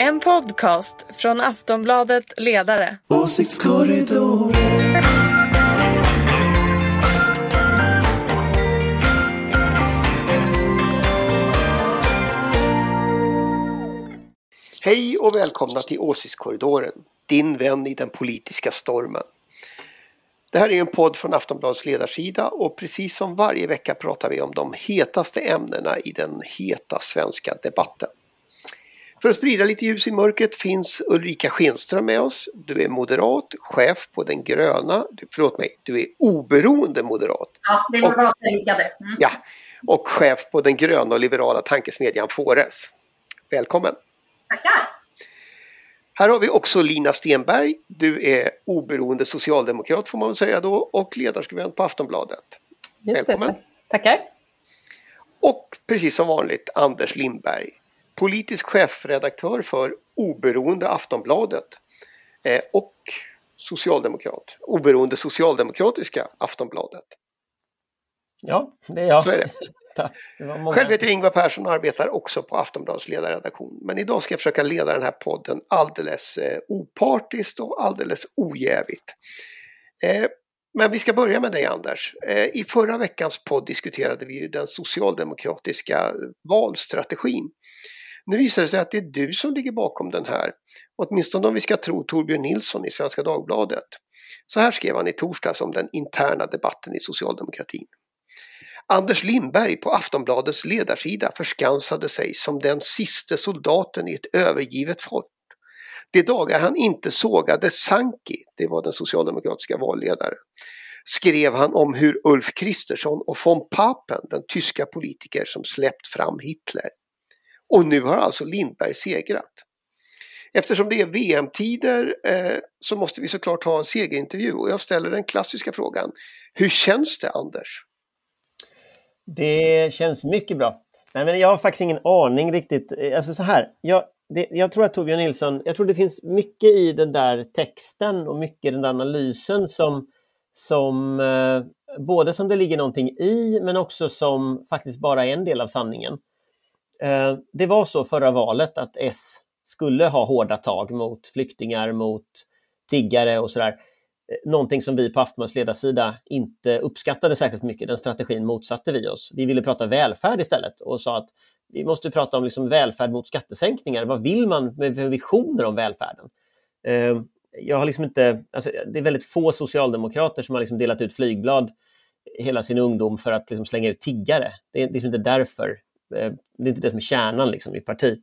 En podcast från Aftonbladet Ledare. Åsiktskorridoren. Hej och välkomna till Åsiktskorridoren, din vän i den politiska stormen. Det här är en podd från Aftonbladets ledarsida och precis som varje vecka pratar vi om de hetaste ämnena i den heta svenska debatten. För att sprida lite ljus i mörkret finns Ulrika Schenström med oss. Du är moderat, chef på Den gröna, förlåt mig, du är oberoende moderat. Ja, det var bra att tänka det. Mm. Ja, och chef på Den gröna och liberala tankesmedjan Fores. Välkommen! Tackar! Här har vi också Lina Stenberg. Du är oberoende socialdemokrat får man säga då och ledarskribent på Aftonbladet. Just Välkommen! Det. Tackar! Och precis som vanligt Anders Lindberg, politisk chefredaktör för oberoende Aftonbladet eh, och socialdemokrat, oberoende socialdemokratiska Aftonbladet. Ja, det är jag. Så är det. Tack. Det många. Själv heter jag Ingvar Persson och arbetar också på Aftonbladets ledarredaktion. Men idag ska jag försöka leda den här podden alldeles eh, opartiskt och alldeles ojävigt. Eh, men vi ska börja med dig Anders. Eh, I förra veckans podd diskuterade vi den socialdemokratiska valstrategin. Nu visar det sig att det är du som ligger bakom den här, åtminstone om vi ska tro Torbjörn Nilsson i Svenska Dagbladet. Så här skrev han i torsdags om den interna debatten i socialdemokratin. Anders Lindberg på Aftonbladets ledarsida förskansade sig som den siste soldaten i ett övergivet folk. De dagar han inte sågade Sanki, det var den socialdemokratiska valledaren, skrev han om hur Ulf Kristersson och von Papen, den tyska politiker som släppt fram Hitler. Och nu har alltså Lindberg segrat. Eftersom det är VM-tider eh, så måste vi såklart ha en segerintervju och jag ställer den klassiska frågan. Hur känns det Anders? Det känns mycket bra. Nej, men jag har faktiskt ingen aning riktigt. Eh, alltså så här, jag, det, jag tror att Torbjörn Nilsson, jag tror det finns mycket i den där texten och mycket i den där analysen som, som eh, både som det ligger någonting i men också som faktiskt bara är en del av sanningen. Eh, det var så förra valet att S skulle ha hårda tag mot flyktingar, mot tiggare och sådär. Eh, någonting som vi på Aftonbladets ledarsida inte uppskattade särskilt mycket. Den strategin motsatte vi oss. Vi ville prata välfärd istället och sa att vi måste prata om liksom välfärd mot skattesänkningar. Vad vill man med visioner om välfärden? Eh, jag har liksom inte, alltså, det är väldigt få socialdemokrater som har liksom delat ut flygblad hela sin ungdom för att liksom slänga ut tiggare. Det är liksom inte därför. Eh, det är inte det som är kärnan liksom i partiet.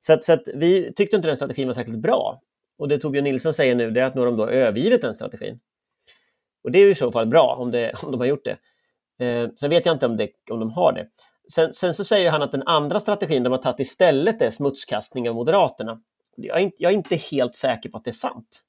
Så, att, så att vi tyckte inte den strategin var särskilt bra. Och det Torbjörn Nilsson säger nu det är att nu har de då övergivit den strategin. Och det är ju i så fall bra om, det, om de har gjort det. Eh, sen vet jag inte om, det, om de har det. Sen, sen, så säger han att den andra strategin de har tagit istället är smutskastning av Moderaterna. Jag är, inte, jag är inte helt säker på att det är sant.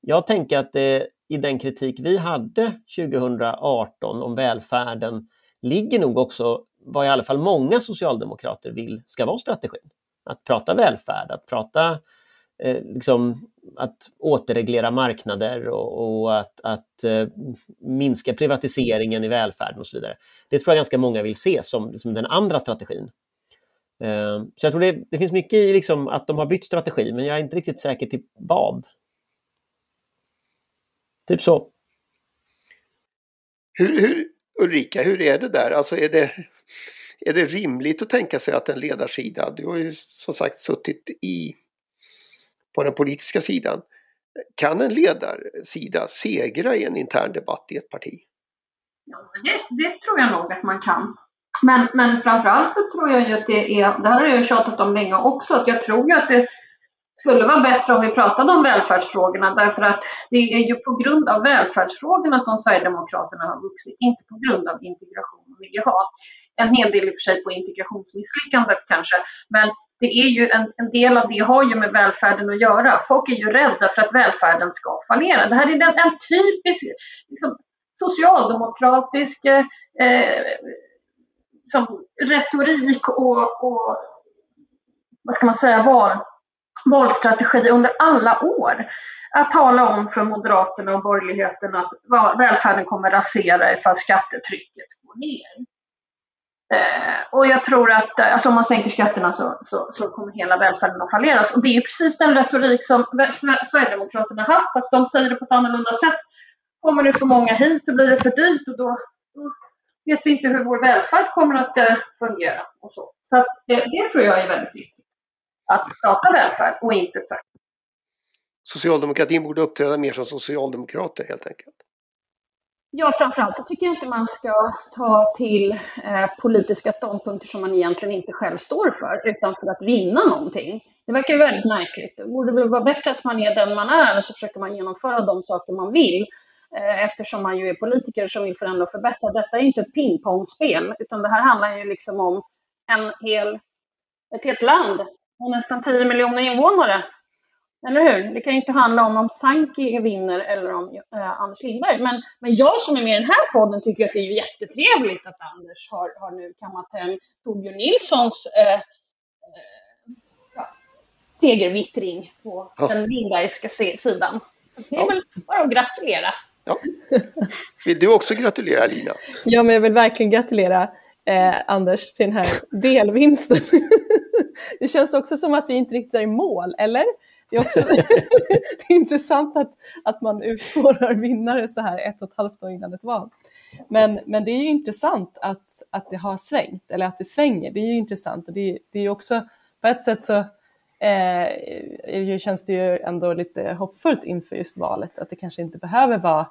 Jag tänker att det, i den kritik vi hade 2018 om välfärden ligger nog också vad i alla fall många socialdemokrater vill ska vara strategin. Att prata välfärd, att prata eh, liksom, att återreglera marknader och, och att, att eh, minska privatiseringen i välfärden och så vidare. Det tror jag ganska många vill se som liksom, den andra strategin. Eh, så jag tror det, det finns mycket i liksom, att de har bytt strategi, men jag är inte riktigt säker till vad. Typ så. Hur, hur, Ulrika, hur är det där? Alltså är det, är det rimligt att tänka sig att en ledarsida, du har ju som sagt suttit i på den politiska sidan. Kan en ledarsida segra i en intern debatt i ett parti? Ja, det, det tror jag nog att man kan. Men, men framförallt så tror jag ju att det är, det här har jag tjatat om länge också, att jag tror ju att det skulle vara bättre om vi pratade om välfärdsfrågorna därför att det är ju på grund av välfärdsfrågorna som Sverigedemokraterna har vuxit, inte på grund av integration och migration. En hel del i och för sig på integrationsmisslyckandet kanske, men det är ju en, en, del av det har ju med välfärden att göra. Folk är ju rädda för att välfärden ska fallera. Det här är en, en typisk liksom, socialdemokratisk eh, som retorik och, och, vad ska man säga, var, valstrategi under alla år. Att tala om för Moderaterna och borgerligheten att välfärden kommer rasera ifall skattetrycket går ner. Eh, och jag tror att eh, alltså om man sänker skatterna så, så, så, kommer hela välfärden att falleras. Och det är precis den retorik som Sverigedemokraterna haft, fast de säger det på ett annorlunda sätt. Kommer det för många hit så blir det för dyrt och då, då vet vi inte hur vår välfärd kommer att eh, fungera. Och så så att, eh, det tror jag är väldigt viktigt. Att prata välfärd och inte tvärtom. Socialdemokratin borde uppträda mer som socialdemokrater helt enkelt. Ja, framförallt så tycker jag inte man ska ta till eh, politiska ståndpunkter som man egentligen inte själv står för, utan för att vinna någonting. Det verkar ju väldigt märkligt. Det borde väl vara bättre att man är den man är och så försöker man genomföra de saker man vill, eh, eftersom man ju är politiker som vill förändra och förbättra. Detta är inte ett pingpongspel, utan det här handlar ju liksom om en hel, ett helt land och nästan 10 miljoner invånare eller hur? Det kan ju inte handla om om Sanki vinner eller om eh, Anders Lindberg. Men, men jag som är med i den här podden tycker att det är jättetrevligt att Anders har, har nu kammat hem Torbjörn Nilssons eh, eh, ja, segervittring på ja. den Lindbergska sidan. det är ja. väl bara att gratulera. Ja. Vill du också gratulera Lina? Ja, men jag vill verkligen gratulera eh, Anders till den här delvinsten. det känns också som att vi inte riktigt är i mål, eller? Det är också det är intressant att, att man utspårar vinnare så här ett och ett halvt år innan ett val. Men, men det är ju intressant att, att det har svängt, eller att det svänger. Det är ju intressant och det, det är ju också på ett sätt så eh, känns det ju ändå lite hoppfullt inför just valet, att det kanske inte behöver vara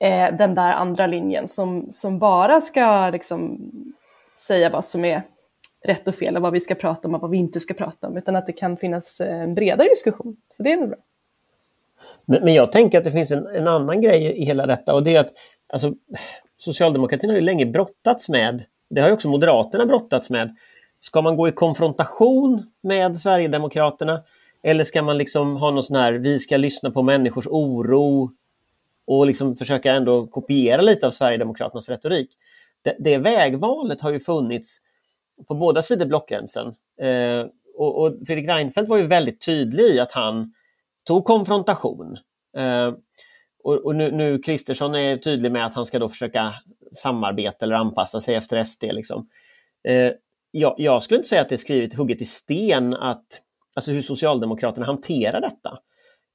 eh, den där andra linjen som, som bara ska liksom säga vad som är rätt och fel och vad vi ska prata om och vad vi inte ska prata om, utan att det kan finnas eh, en bredare diskussion. Så det är väl bra. Men, men jag tänker att det finns en, en, annan grej i hela detta och det är att alltså, socialdemokratin har ju länge brottats med, det har ju också Moderaterna brottats med, ska man gå i konfrontation med Sverigedemokraterna eller ska man liksom ha någon sån här, vi ska lyssna på människors oro och liksom försöka ändå kopiera lite av Sverigedemokraternas retorik. Det, det vägvalet har ju funnits på båda sidor blockgränsen. Eh, och, och, Fredrik Reinfeldt var ju väldigt tydlig i att han tog konfrontation. Eh, och, och nu, nu Kristersson är tydlig med att han ska då försöka samarbeta eller anpassa sig efter SD. Liksom. Eh, jag, jag, skulle inte säga att det är skrivet hugget i sten att, alltså hur Socialdemokraterna hanterar detta.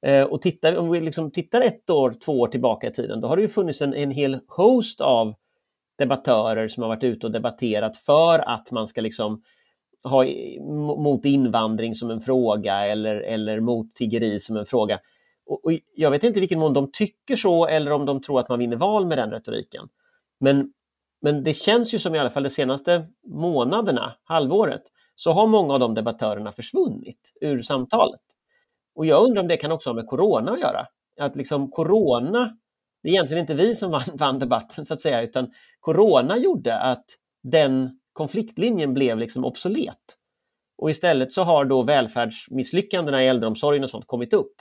Eh, och tittar, om vi liksom tittar ett år, två år tillbaka i tiden, då har det ju funnits en, en hel host av debattörer som har varit ute och debatterat för att man ska liksom ha mot invandring som en fråga eller, eller mot tiggeri som en fråga. Och, och jag vet inte i vilken mån de tycker så eller om de tror att man vinner val med den retoriken. Men, men det känns ju som i alla fall de senaste månaderna, halvåret, så har många av de debattörerna försvunnit ur samtalet. Och jag undrar om det kan också ha med corona att göra. Att liksom corona det är egentligen inte vi som vann, vann debatten så att säga, utan corona gjorde att den konfliktlinjen blev liksom obsolet. Och istället så har då välfärdsmisslyckandena i äldreomsorgen och sånt kommit upp.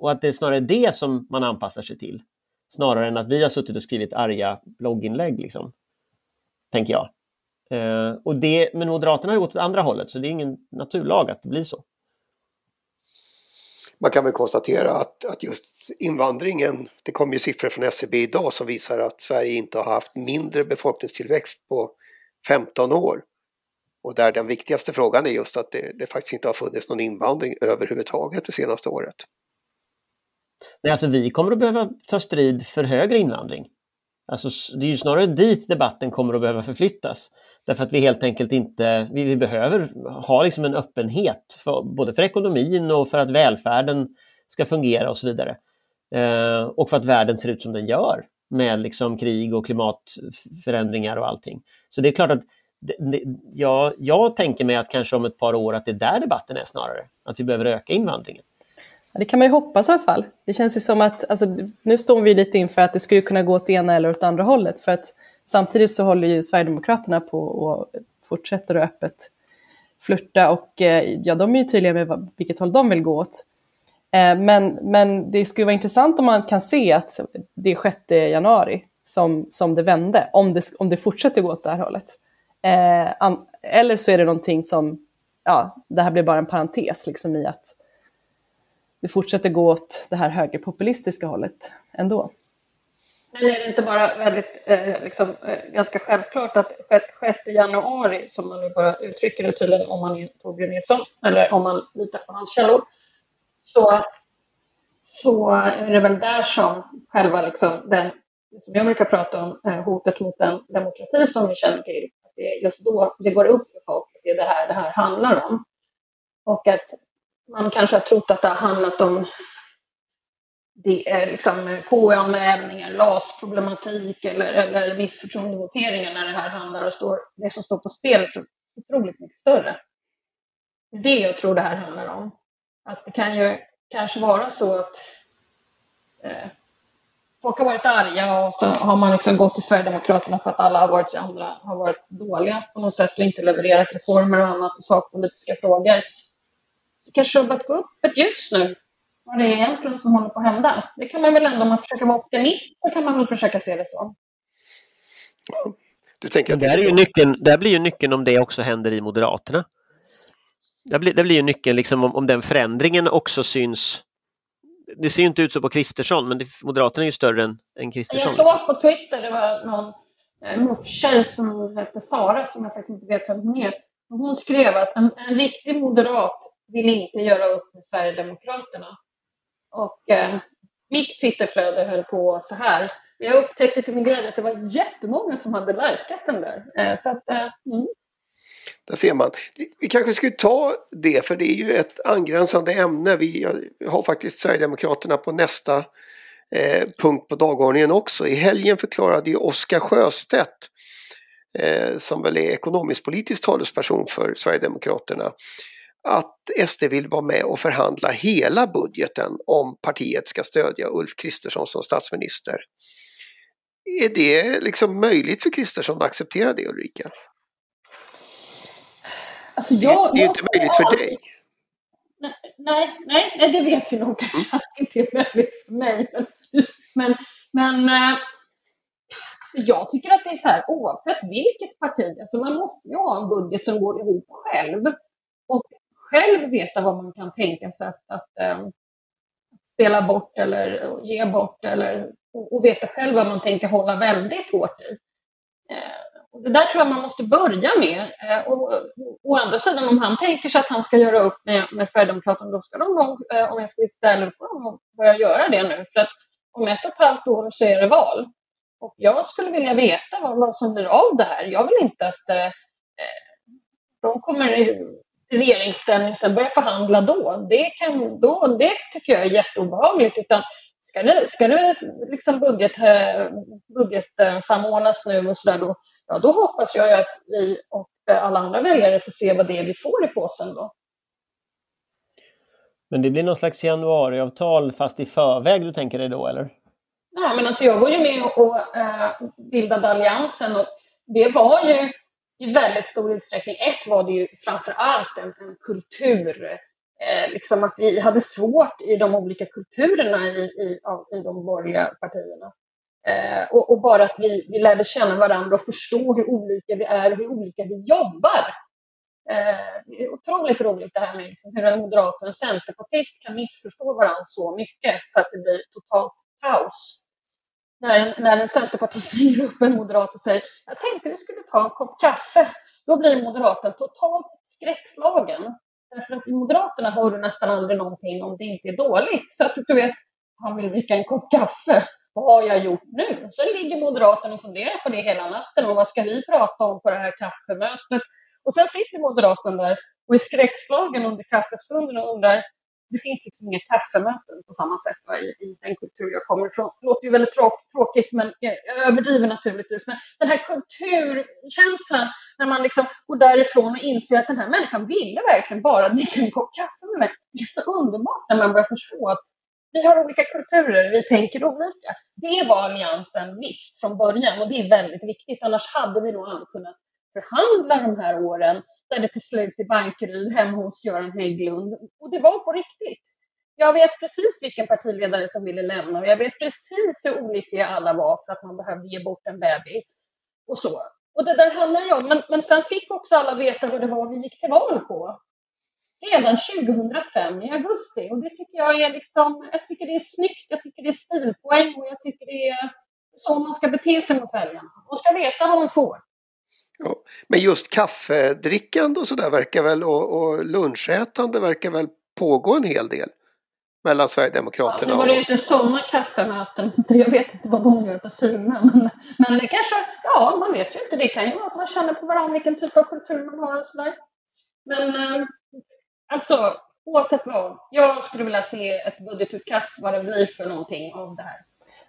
Och att det är snarare det som man anpassar sig till. Snarare än att vi har suttit och skrivit arga blogginlägg, liksom. tänker jag. Eh, och det, men Moderaterna har gått åt andra hållet, så det är ingen naturlag att det blir så man kan väl konstatera att, att just invandringen, det kom ju siffror från SCB idag som visar att Sverige inte har haft mindre befolkningstillväxt på 15 år. Och där den viktigaste frågan är just att det, det faktiskt inte har funnits någon invandring överhuvudtaget det senaste året. Nej, alltså vi kommer att behöva ta strid för högre invandring. Alltså, det är ju snarare dit debatten kommer att behöva förflyttas. Därför att vi helt enkelt inte, vi, vi behöver ha liksom en öppenhet, för, både för ekonomin och för att välfärden ska fungera och så vidare. Eh, och för att världen ser ut som den gör med liksom krig och klimatförändringar och allting. Så det är klart att det, det, jag, jag tänker mig att kanske om ett par år att det är där debatten är snarare, att vi behöver öka invandringen. Det kan man ju hoppas i alla fall. Det känns ju som att, alltså, nu står vi lite inför att det skulle kunna gå åt det ena eller åt andra hållet. För att samtidigt så håller ju Sverigedemokraterna på och fortsätter att öppet flirta och eh, ja, de är ju tydliga med vilket håll de vill gå åt. Eh, men, men det skulle vara intressant om man kan se att det är 6 januari som, som det vände, om det, om det fortsätter gå åt det här hållet. Eh, eller så är det någonting som, ja, det här blir bara en parentes liksom i att det fortsätter gå åt det här högerpopulistiska hållet ändå. Men är det inte bara väldigt, eh, liksom, eh, ganska självklart att 6 januari, som man nu bara uttrycker det tydligen om man är Torbjörn Nilsson, eller om man litar på hans källor, så, så är det väl där som själva liksom, den, som jag brukar prata om, eh, hotet mot den demokrati som vi känner till, att det är just då det går upp för folk att det är det här det här handlar om. Och att man kanske har trott att det har handlat om det är liksom KU-anmälningar, LAS-problematik eller, eller missförtroendevoteringar när det här handlar och står, det som står på spel är så otroligt mycket större. Det är det jag tror det här handlar om. Att det kan ju kanske vara så att eh, folk har varit arga och så har man liksom gått till Sverigedemokraterna för att alla har varit, andra har varit dåliga på något sätt och inte levererat reformer och annat och sakpolitiska frågor. Kanske har börjat gå upp ett ljus nu vad det är egentligen som håller på att hända. Det kan man väl ändå, om man försöker vara optimist, så kan man väl försöka se det så. Du tänker att där, är ju nyckeln, där blir ju nyckeln om det också händer i Moderaterna. Där blir, där blir ju nyckeln liksom om, om den förändringen också syns. Det ser ju inte ut så på Kristersson, men det, Moderaterna är ju större än, än Kristersson. Jag såg på Twitter, det var någon eh, MUF-tjej som hette Sara, som jag faktiskt inte vet vem hon är. Hon skrev att en, en riktig moderat vill inte göra upp med Sverigedemokraterna. Och eh, mitt Twitterflöde höll på så här. Jag upptäckte till min glädje att det var jättemånga som hade likat den där. Eh, så att, eh, mm. Där ser man. Vi kanske skulle ta det för det är ju ett angränsande ämne. Vi har faktiskt Sverigedemokraterna på nästa eh, punkt på dagordningen också. I helgen förklarade ju Oskar Sjöstedt eh, som väl är ekonomisk politisk talesperson för Sverigedemokraterna att SD vill vara med och förhandla hela budgeten om partiet ska stödja Ulf Kristersson som statsminister. Är det liksom möjligt för Kristersson att acceptera det Ulrika? Alltså jag, det, är inte möjligt för dig. Nej, nej, nej, det vet vi nog kanske att det inte är möjligt för mig. Men, men äh, jag tycker att det är så här oavsett vilket parti, alltså man måste ju ha en budget som går ihop själv. Och själv veta vad man kan tänka sig att, att um, spela bort eller ge bort eller, och, och, veta själv vad man tänker hålla väldigt hårt i. Eh, och det där tror jag man måste börja med. Eh, och, å andra sidan, om han tänker sig att han ska göra upp med, med Sverigedemokraterna, då ska de nog, eh, om jag ska vara ärlig, får de börja göra det nu. För att om ett och ett halvt år så är det val. Och jag skulle vilja veta vad, vad som blir av det här. Jag vill inte att de kommer regeringsställning och sen börja förhandla då. Det, kan, då. det tycker jag är jätteobehagligt. Utan ska det, ska det liksom budget, eh, budgetsamordnas nu och sådär då, ja, då hoppas jag att vi och alla andra väljare får se vad det är vi får i påsen då. Men det blir någon slags januariavtal fast i förväg du tänker dig då eller? Nej men alltså jag var ju med och äh, bildade Alliansen och det var ju i väldigt stor utsträckning. Ett var det ju framför allt en, en kultur, eh, liksom att vi hade svårt i de olika kulturerna i, i, i de borgerliga partierna. Eh, och, och, bara att vi, vi lärde känna varandra och förstå hur olika vi är och hur olika vi jobbar. Eh, det är otroligt roligt det här med liksom hur en moderat och en centerpartist kan missförstå varandra så mycket så att det blir totalt kaos när en, när en centerpartist ringer upp en moderat och säger jag tänkte vi skulle ta en kopp kaffe. Då blir moderaten totalt skräckslagen. Därför att i Moderaterna hör du nästan aldrig någonting om det inte är dåligt. För att du vet, han vill dricka en kopp kaffe. Vad har jag gjort nu? Så ligger Moderaterna och funderar på det hela natten. Och vad ska vi prata om på det här kaffemötet? Och sen sitter Moderaten där och är skräckslagen under kaffestunden och undrar det finns liksom inga kaffemöten på samma sätt va, i, i, den kultur jag kommer ifrån. Det låter ju väldigt tråkigt, men jag överdriver naturligtvis. Men den här kulturkänslan när man liksom går därifrån och inser att den här människan ville verkligen bara dricka en kopp kaffe med mig. Det är så underbart när man börjar förstå att vi har olika kulturer, vi tänker olika. Det var alliansen visst från början och det är väldigt viktigt. Annars hade vi nog aldrig kunnat förhandla de här åren där det till slut i Bankeryd hemma hos Göran Hägglund. Och det var på riktigt. Jag vet precis vilken partiledare som ville lämna och jag vet precis hur olyckliga alla var för att man behövde ge bort en bebis. Och så. Och det där handlar ju om, men, men sen fick också alla veta vad det var vi gick till val på. Redan 2005 i augusti. Och det tycker jag är liksom, jag tycker det är snyggt, jag tycker det är stilpoäng och jag tycker det är så man ska bete sig mot väljarna. Man ska veta vad man får. Ja. Men just kaffedrickande och sådär verkar väl och, och lunchätande verkar väl pågå en hel del mellan Sverigedemokraterna ja, Nu var det ju inte sådana kaffemöten, så jag vet inte vad de gör på sina. Men, men det kanske, ja man vet ju inte. Det kan ju vara att man känner på varandra vilken typ av kultur man har och sådär. Men eh, alltså, oavsett vad. Jag skulle vilja se ett budgetutkast, vad det blir för någonting av det här.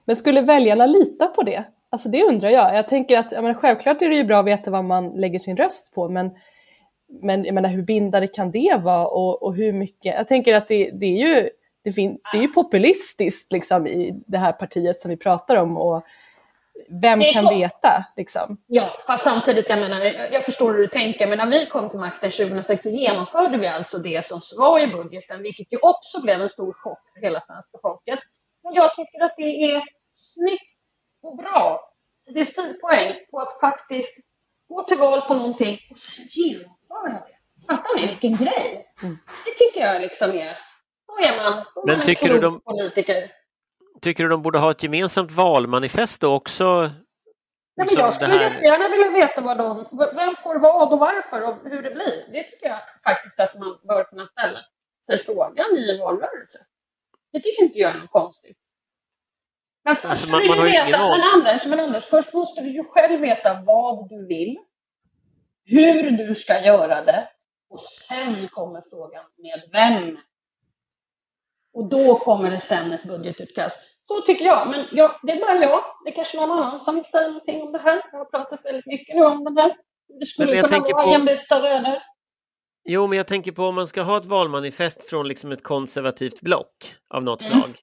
Men skulle väljarna lita på det? Alltså det undrar jag. Jag tänker att ja, men självklart är det ju bra att veta vad man lägger sin röst på, men, men jag menar, hur bindande kan det vara och, och hur mycket? Jag tänker att det, det är ju det, fin- det är ju populistiskt liksom, i det här partiet som vi pratar om och vem kan veta? Liksom? Ja, fast samtidigt, jag menar, jag förstår hur du tänker, men när vi kom till makten 2006 så genomförde vi alltså det som var i budgeten, vilket ju också blev en stor chock för hela svenska folket. Men jag tycker att det är snyggt och bra. Det är stilpoäng på att faktiskt gå till val på någonting och sen genomföra det. Fattar ni vilken grej? Mm. Det tycker jag liksom är... Då är man, då Men man tycker du de, politiker. Tycker du de borde ha ett gemensamt valmanifest då också? Nej, men jag skulle här- jättegärna vilja veta vad de, vem får vad och varför och hur det blir. Det tycker jag faktiskt att man bör kunna ställa sig frågan i en valrörelse. Det tycker inte jag är något konstigt. Men först Alltså, man- man har veta, ingen men Anders, men Anders, först måste du ju själv veta vad du vill, hur du ska göra det och sen kommer frågan med vem. Och då kommer det sen ett budgetutkast. Så tycker jag, men jag, det är bara jag. Det är kanske någon annan som vill säga någonting om det här. Jag har pratat väldigt mycket nu om det här. Det skulle Men jag kunna vara på- jämbusta röder. Jo, men jag tänker på om man ska ha ett valmanifest från liksom ett konservativt block av något Mm. slag.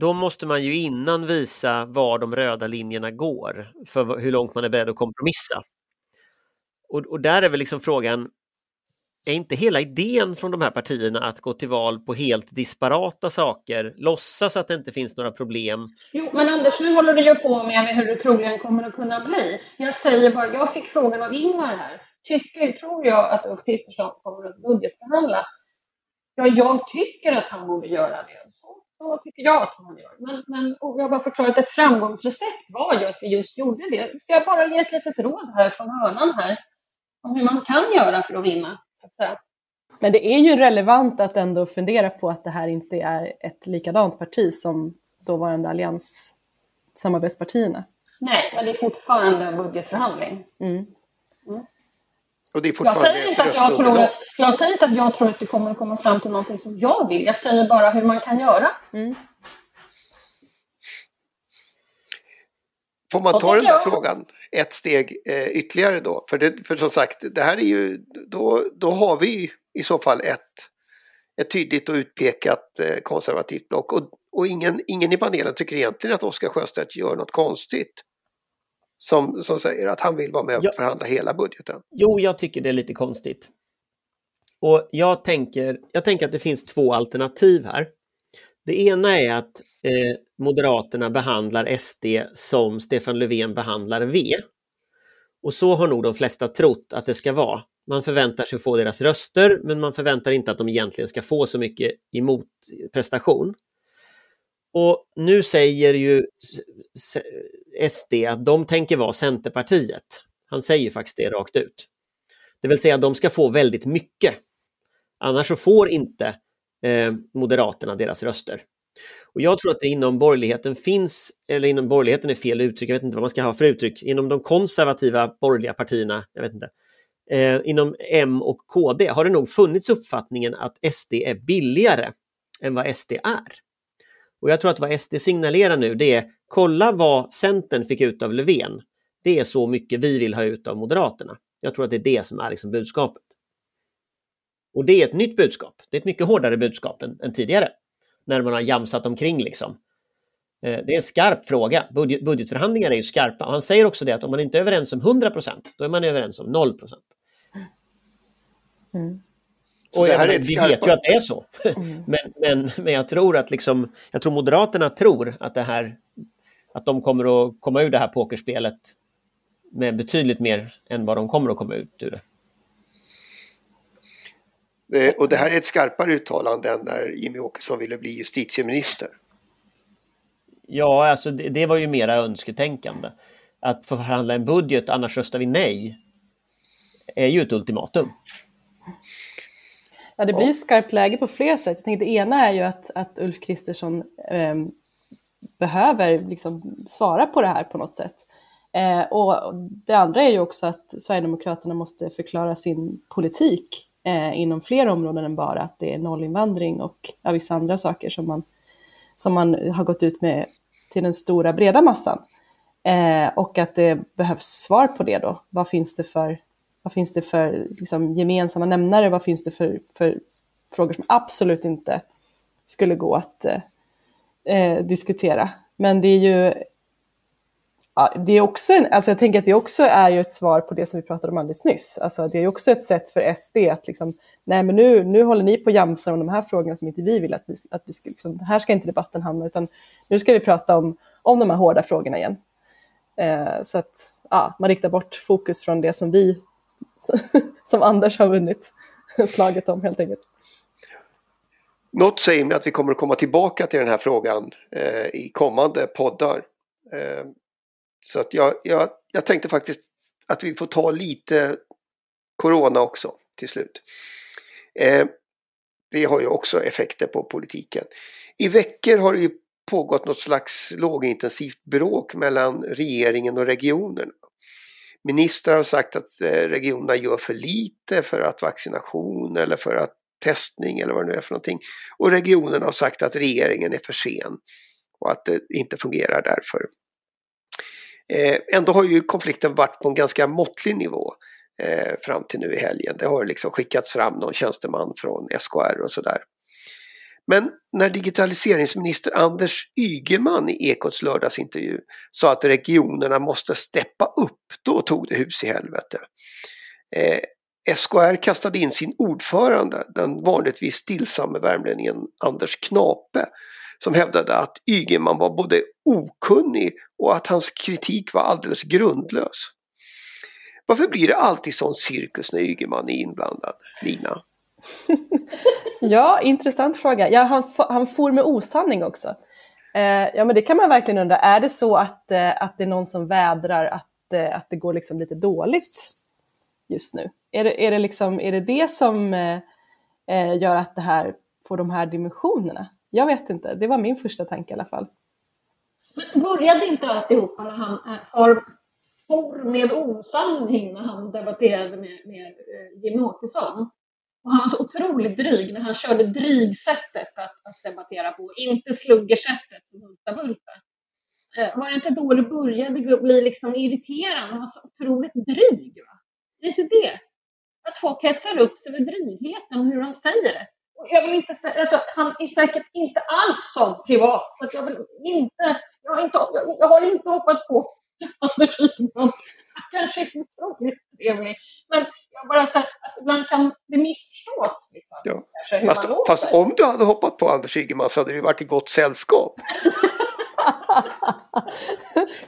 Då måste man ju innan visa var de röda linjerna går för hur långt man är beredd att kompromissa. Och, och där är väl liksom frågan, är inte hela idén från de här partierna att gå till val på helt disparata saker, låtsas att det inte finns några problem? Jo, men Anders, nu håller du ju på med hur det troligen kommer att kunna bli. Jag säger bara, jag fick frågan av Ingvar här. Tycker, tror jag att Ulf Kristersson kommer att budgetförhandla? Ja, jag tycker att han borde göra det. Så, så tycker jag att han gör. Men, men jag har bara förklarat ett framgångsrecept var ju att vi just gjorde det. Så jag bara ge ett litet råd här från hörnan här om hur man kan göra för att vinna. Så att säga. Men det är ju relevant att ändå fundera på att det här inte är ett likadant parti som dåvarande allianssamarbetspartierna. Nej, men det är fortfarande en budgetförhandling. Mm. Och det är Jag fortfarande säger, ett inte att jag, tror, jag säger inte att jag tror att det kommer att komma fram till någonting som jag vill. Jag säger bara hur man kan göra. Mm. Får man ta den där gör- frågan ett steg eh, ytterligare då? För, det, för som sagt, det här är ju, då, då har vi i så fall ett, ett tydligt och utpekat eh, konservativt block. Och, och ingen, ingen i panelen tycker egentligen att Oskar Sjöstedt gör något konstigt. Som, som säger att han vill vara med och Ja. förhandla hela budgeten. Jo, jag tycker det är lite konstigt. Och jag tänker, jag tänker att det finns två alternativ här. Det ena är att eh, Moderaterna behandlar SD som Stefan Löfven behandlar V. Och så har nog de flesta trott att det ska vara. Man förväntar sig att få deras röster, men man förväntar inte att de egentligen ska få så mycket emot prestation. Och nu säger ju SD att de tänker vara Centerpartiet. Han säger faktiskt det rakt ut. Det vill säga att de ska få väldigt mycket. Annars så får inte eh, Moderaterna deras röster. Och jag tror att det inom borgerligheten finns, eller inom borgerligheten är fel uttryck, jag vet inte vad man ska ha för uttryck, inom de konservativa borgerliga partierna, jag vet inte, eh, inom M och KD har det nog funnits uppfattningen att SD är billigare än vad SD är. Och jag tror att vad SD signalerar nu det är, kolla vad Centern fick ut av Löfven. Det är så mycket vi vill ha ut av Moderaterna. Jag tror att det är det som är liksom budskapet. Och det är ett nytt budskap. Det är ett mycket hårdare budskap än, än tidigare. När man har jamsat omkring liksom. Eh, det är en skarp fråga. Budget, budgetförhandlingar är ju skarpa. Och han säger också det att om man inte är överens om 100% då är man överens om 0 Mm. Och det jag vi skarpa- vet ju att det är så. men, men, men jag tror att liksom, jag tror Moderaterna tror att det här, att de kommer att komma ur det här pokerspelet med betydligt mer än vad de kommer att komma ut ur det. Eh, Och det här är ett skarpare uttalande än när Jimmy Åkesson ville bli justitieminister. Ja, alltså det, det var ju mera önsketänkande. Att förhandla en budget, annars röstar vi nej, är ju ett ultimatum. Ja, det blir ju skarpt läge på flera sätt. Jag tänkte, det ena är ju att, att Ulf Kristersson eh, behöver liksom svara på det här på något sätt. Eh, och det andra är ju också att Sverigedemokraterna måste förklara sin politik eh, inom fler områden än bara att det är nollinvandring och ja, vissa andra saker som man, som man har gått ut med till den stora breda massan. Eh, och att det behövs svar på det då. Vad finns det för, vad finns det för liksom, gemensamma nämnare? Vad finns det för, för frågor som absolut inte skulle gå att eh, eh, diskutera? Men det är ju ja, det är också en, alltså jag tänker att det också är ju ett svar på det som vi pratade om alldeles nyss. Alltså det är också ett sätt för SD att liksom, nej men nu, nu håller ni på att jamsa om de här frågorna som inte vi vill att vi, att vi ska, liksom, här ska inte debatten hamna, utan nu ska vi prata om, om de här hårda frågorna igen. Eh, så att ja, man riktar bort fokus från det som vi, som Anders har vunnit slaget om helt enkelt. Något säger mig att vi kommer att komma tillbaka till den här frågan eh, i kommande poddar. Eh, så att jag, jag, jag tänkte faktiskt att vi får ta lite Corona också till slut. Eh, det har ju också effekter på politiken. I veckor har det ju pågått något slags lågintensivt bråk mellan regeringen och regionerna. Ministrar har sagt att eh, regionerna gör för lite för att vaccination eller för att testning eller vad det nu är för någonting. Och regionerna har sagt att regeringen är för sen och att det inte fungerar därför. Eh, ändå har ju konflikten varit på en ganska måttlig nivå eh, fram till nu i helgen. Det har liksom skickats fram någon tjänsteman från SKR och sådär. Men när digitaliseringsminister Anders Ygeman i Ekots lördagsintervju sa att regionerna måste steppa upp, då tog det hus i helvete. Eh, SKR kastade in sin ordförande, den vanligtvis stillsamme värmlänningen Anders Knape, som hävdade att Ygeman var både okunnig och att hans kritik var alldeles grundlös. Varför blir det alltid sån cirkus när Ygeman är inblandad, Lina? ja, intressant fråga. Ja, han, han for med osanning också. Eh, ja, men det kan man verkligen undra. Är det så att, eh, att det är någon som vädrar att, eh, att det går liksom lite dåligt just nu? Är det är det, liksom, är det, det som eh, eh gör att det här får de här dimensionerna? Jag vet inte, det var min första tanke i alla fall. Men började inte alltihopa när han eh, for, for med osanning när han debatterade med, med eh, Jimmie Åkesson? Och han var så otroligt dryg när han körde drygsättet att, att debattera på, inte sluggersättet som Hultabulta. Eh, var det inte då det började bli liksom irriterande? Han var så otroligt dryg. Va? Det är inte det. Att folk hetsar upp sig över drygheten och hur han säger det jag vill inte säga, alltså, han är säkert inte alls sån privat, så jag vill inte, jag har inte, jag har inte hoppat på Anders Ygeman. Kanske inte otroligt trevlig, men jag bara säger att ibland kan det missförstås. Liksom, ja. kanske, fast, fast om du hade hoppat på Anders Ygeman så hade du varit i gott sällskap.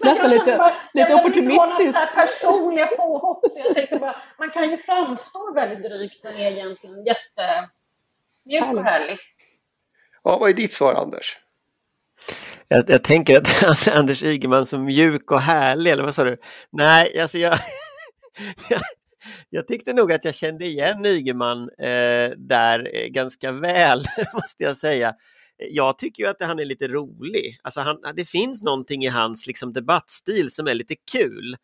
Nästan lite, bara, lite opportunistiskt. Jag personliga påhopp. Så jag tänkte bara, man kan ju framstå väldigt drygt men är egentligen jätte Mjuk och härlig. Ja, vad är ditt svar Anders? Jag, jag, tänker att Anders Ygeman som mjuk och härlig, eller vad sa du? Nej, alltså jag, jag, tyckte nog att jag kände igen Ygeman eh, där eh, ganska väl, måste jag säga. Jag tycker ju att han är lite rolig. Alltså han, det finns någonting i hans liksom, debattstil som är lite kul.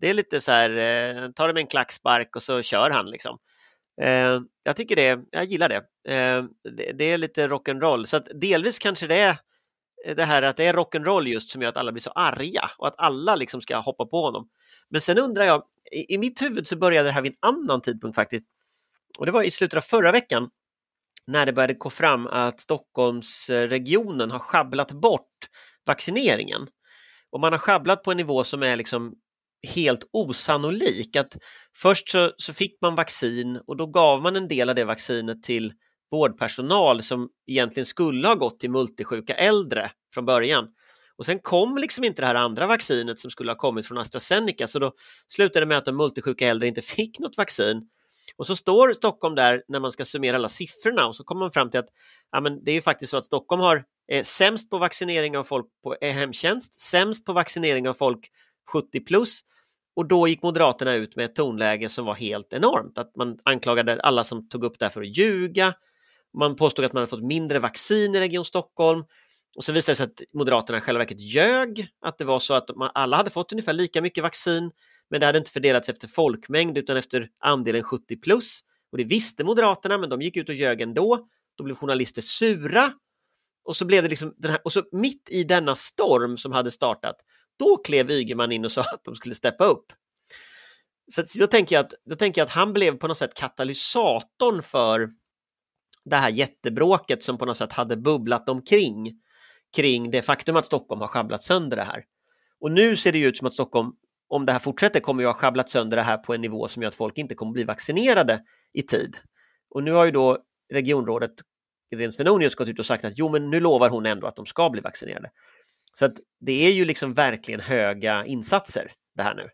Det är lite så här, eh, tar det med en klackspark och så kör han liksom. Eh, jag tycker det, jag gillar det. Eh, det, det, är lite rock'n'roll, så att delvis kanske det är det här att det är rock'n'roll just som gör att alla blir så arga och att alla liksom ska hoppa på honom. Men sen undrar jag, i, i mitt huvud så började det här vid en annan tidpunkt faktiskt. Och det var i slutet av förra veckan när det började gå fram att Stockholmsregionen har schabblat bort vaccineringen. Och man har schabblat på en nivå som är liksom helt osannolik. Att först så, så, fick man vaccin och då gav man en del av det vaccinet till vårdpersonal som egentligen skulle ha gått till multisjuka äldre från början. Och sen kom liksom inte det här andra vaccinet som skulle ha kommit från AstraZeneca så då slutade det med att de multisjuka äldre inte fick något vaccin. Och så står Stockholm där när man ska summera alla siffrorna och så kommer man fram till att ja, men det är faktiskt så att Stockholm har eh, sämst på vaccinering av folk på eh, hemtjänst, sämst på vaccinering av folk 70 plus. Och då gick Moderaterna ut med ett tonläge som var helt enormt, att man anklagade alla som tog upp det här för att ljuga. Man påstod att man hade fått mindre vaccin i Region Stockholm. Och sen visade det sig att Moderaterna i själva verket ljög, att det var så att man, alla hade fått ungefär lika mycket vaccin, men det hade inte fördelats efter folkmängd utan efter andelen 70 plus. Och det visste Moderaterna, men de gick ut och ljög ändå. Då blev journalister sura. Och så blev det liksom den här, och så mitt i denna storm som hade startat, då klev Ygeman in och sa att de skulle steppa upp. Så då tänker, jag att, då tänker jag att han blev på något sätt katalysatorn för det här jättebråket som på något sätt hade bubblat omkring kring det faktum att Stockholm har schabblat sönder det här. Och nu ser det ut som att Stockholm, om det här fortsätter, kommer ju ha schabblat sönder det här på en nivå som gör att folk inte kommer bli vaccinerade i tid. Och nu har ju då regionrådet Irene Svenonius gått ut och sagt att jo, men nu lovar hon ändå att de ska bli vaccinerade. Så att det är ju liksom verkligen höga insatser det här nu.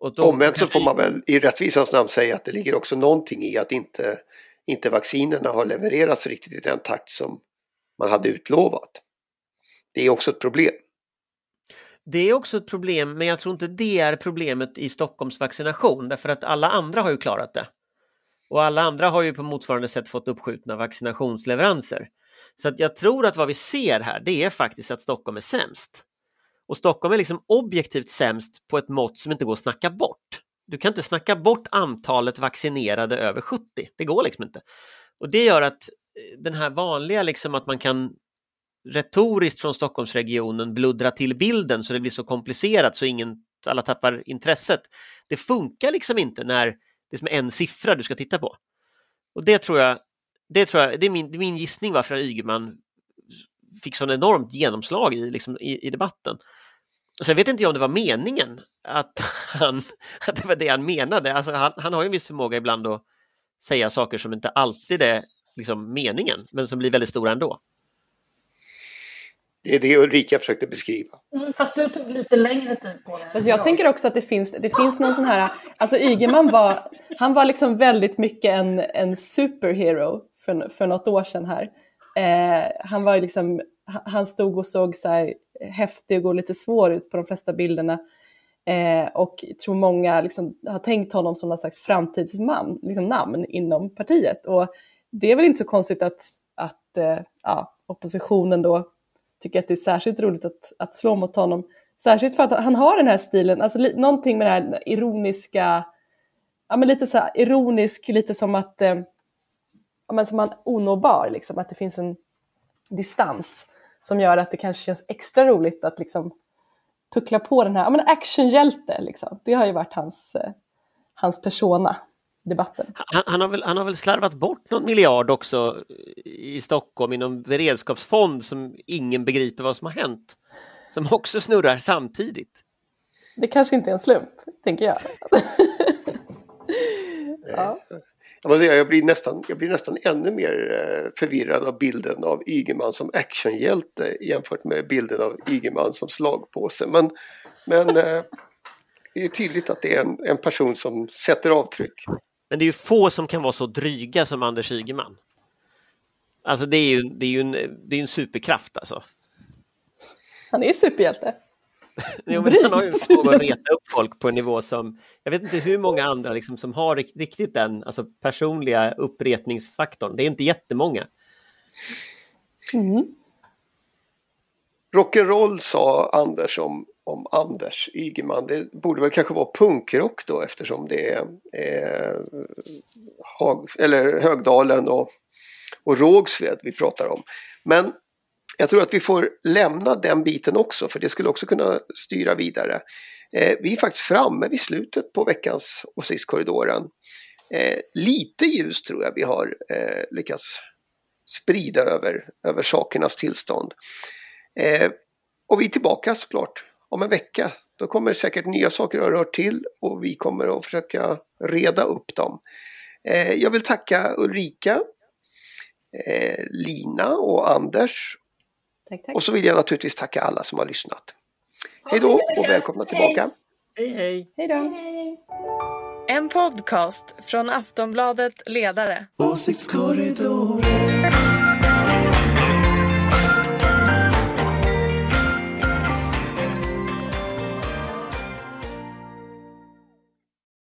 Och då... Omvänt så får man väl i rättvisans namn säga att det ligger också någonting i att inte, inte vaccinerna har levererats riktigt i den takt som man hade utlovat. Det är också ett problem. Det är också ett problem, men jag tror inte det är problemet i Stockholms vaccination, därför att alla andra har ju klarat det. Och alla andra har ju på motsvarande sätt fått uppskjutna vaccinationsleveranser. Så att jag tror att vad vi ser här, det är faktiskt att Stockholm är sämst. Och Stockholm är liksom objektivt sämst på ett mått som inte går att snacka bort. Du kan inte snacka bort antalet vaccinerade över 70, det går liksom inte. Och det gör att eh, den här vanliga liksom att man kan retoriskt från Stockholmsregionen bluddra till bilden så det blir så komplicerat så ingen, alla tappar intresset. Det funkar liksom inte när det är som en siffra du ska titta på. Och det tror jag, det, tror jag, det är min, det är min gissning varför Ygeman fick sån enormt genomslag i, liksom, i, i debatten. Sen vet inte jag om det var meningen att, han, att det var det han menade. Alltså han, han har ju en viss förmåga ibland att säga saker som inte alltid är liksom, meningen, men som blir väldigt stora ändå. Det är det Ulrika försökte beskriva. Mm, fast du tog lite längre tid på det. Alltså jag tänker också att det finns, det finns någon sån här, alltså Ygeman var, han var liksom väldigt mycket en, en superhero för, för något år sedan här. Eh, han var liksom, han stod och såg så här häftig och lite svår ut på de flesta bilderna. Eh, och tror många liksom, har tänkt honom som någon slags framtidsman, liksom namn inom partiet. Och det är väl inte så konstigt att, att eh, ja, oppositionen då tycker att det är särskilt roligt att, att slå mot honom. Särskilt för att han har den här stilen, alltså li, någonting med det här ironiska, ja men lite så här ironisk, lite som att, eh, ja men som man onåbar liksom, att det finns en distans som gör att det kanske känns extra roligt att liksom puckla på den här, ja men actionhjälte liksom. Det har ju varit hans, eh, hans persona debatten. Han, han, har väl, han har väl slarvat bort någon miljard också i Stockholm i någon beredskapsfond som ingen begriper vad som har hänt. Som också snurrar samtidigt. Det kanske inte är en slump, tänker jag. ja. Jag, säga, jag, blir nästan, jag blir nästan ännu mer eh, förvirrad av bilden av Ygeman som actionhjälte jämfört med bilden av Ygeman som slagpåse. Men, men eh, det är tydligt att det är en, en person som sätter avtryck. Men det är ju få som kan vara så dryga som Anders Ygeman. Alltså det är ju, det är ju en, det är en superkraft alltså. Han är superhjälte. jo, men han har ju förmåga att reta upp folk på en nivå som, jag vet inte hur många andra liksom, som har riktigt den alltså, personliga uppretningsfaktorn. Det är inte jättemånga. Mm. Rock'n'roll sa Anders om om Anders Ygeman. Det borde väl kanske vara punkrock då eftersom det är eh, Hag, eller Högdalen och, och Rågsved vi pratar om. Men jag tror att vi får lämna den biten också för det skulle också kunna styra vidare. Eh, vi är faktiskt framme vid slutet på veckans Åsiktskorridoren. Eh, lite ljus tror jag vi har eh, lyckats sprida över, över sakernas tillstånd. Eh, och vi är tillbaka såklart om en vecka. Då kommer säkert nya saker att röra till och vi kommer att försöka reda upp dem. Eh, jag vill tacka Ulrika, eh, Lina och Anders. Tack, tack. Och så vill jag naturligtvis tacka alla som har lyssnat. Hej då och välkomna tillbaka. Hej hej. Hej då. En podcast från Aftonbladet Ledare. Åsiktskorridoren.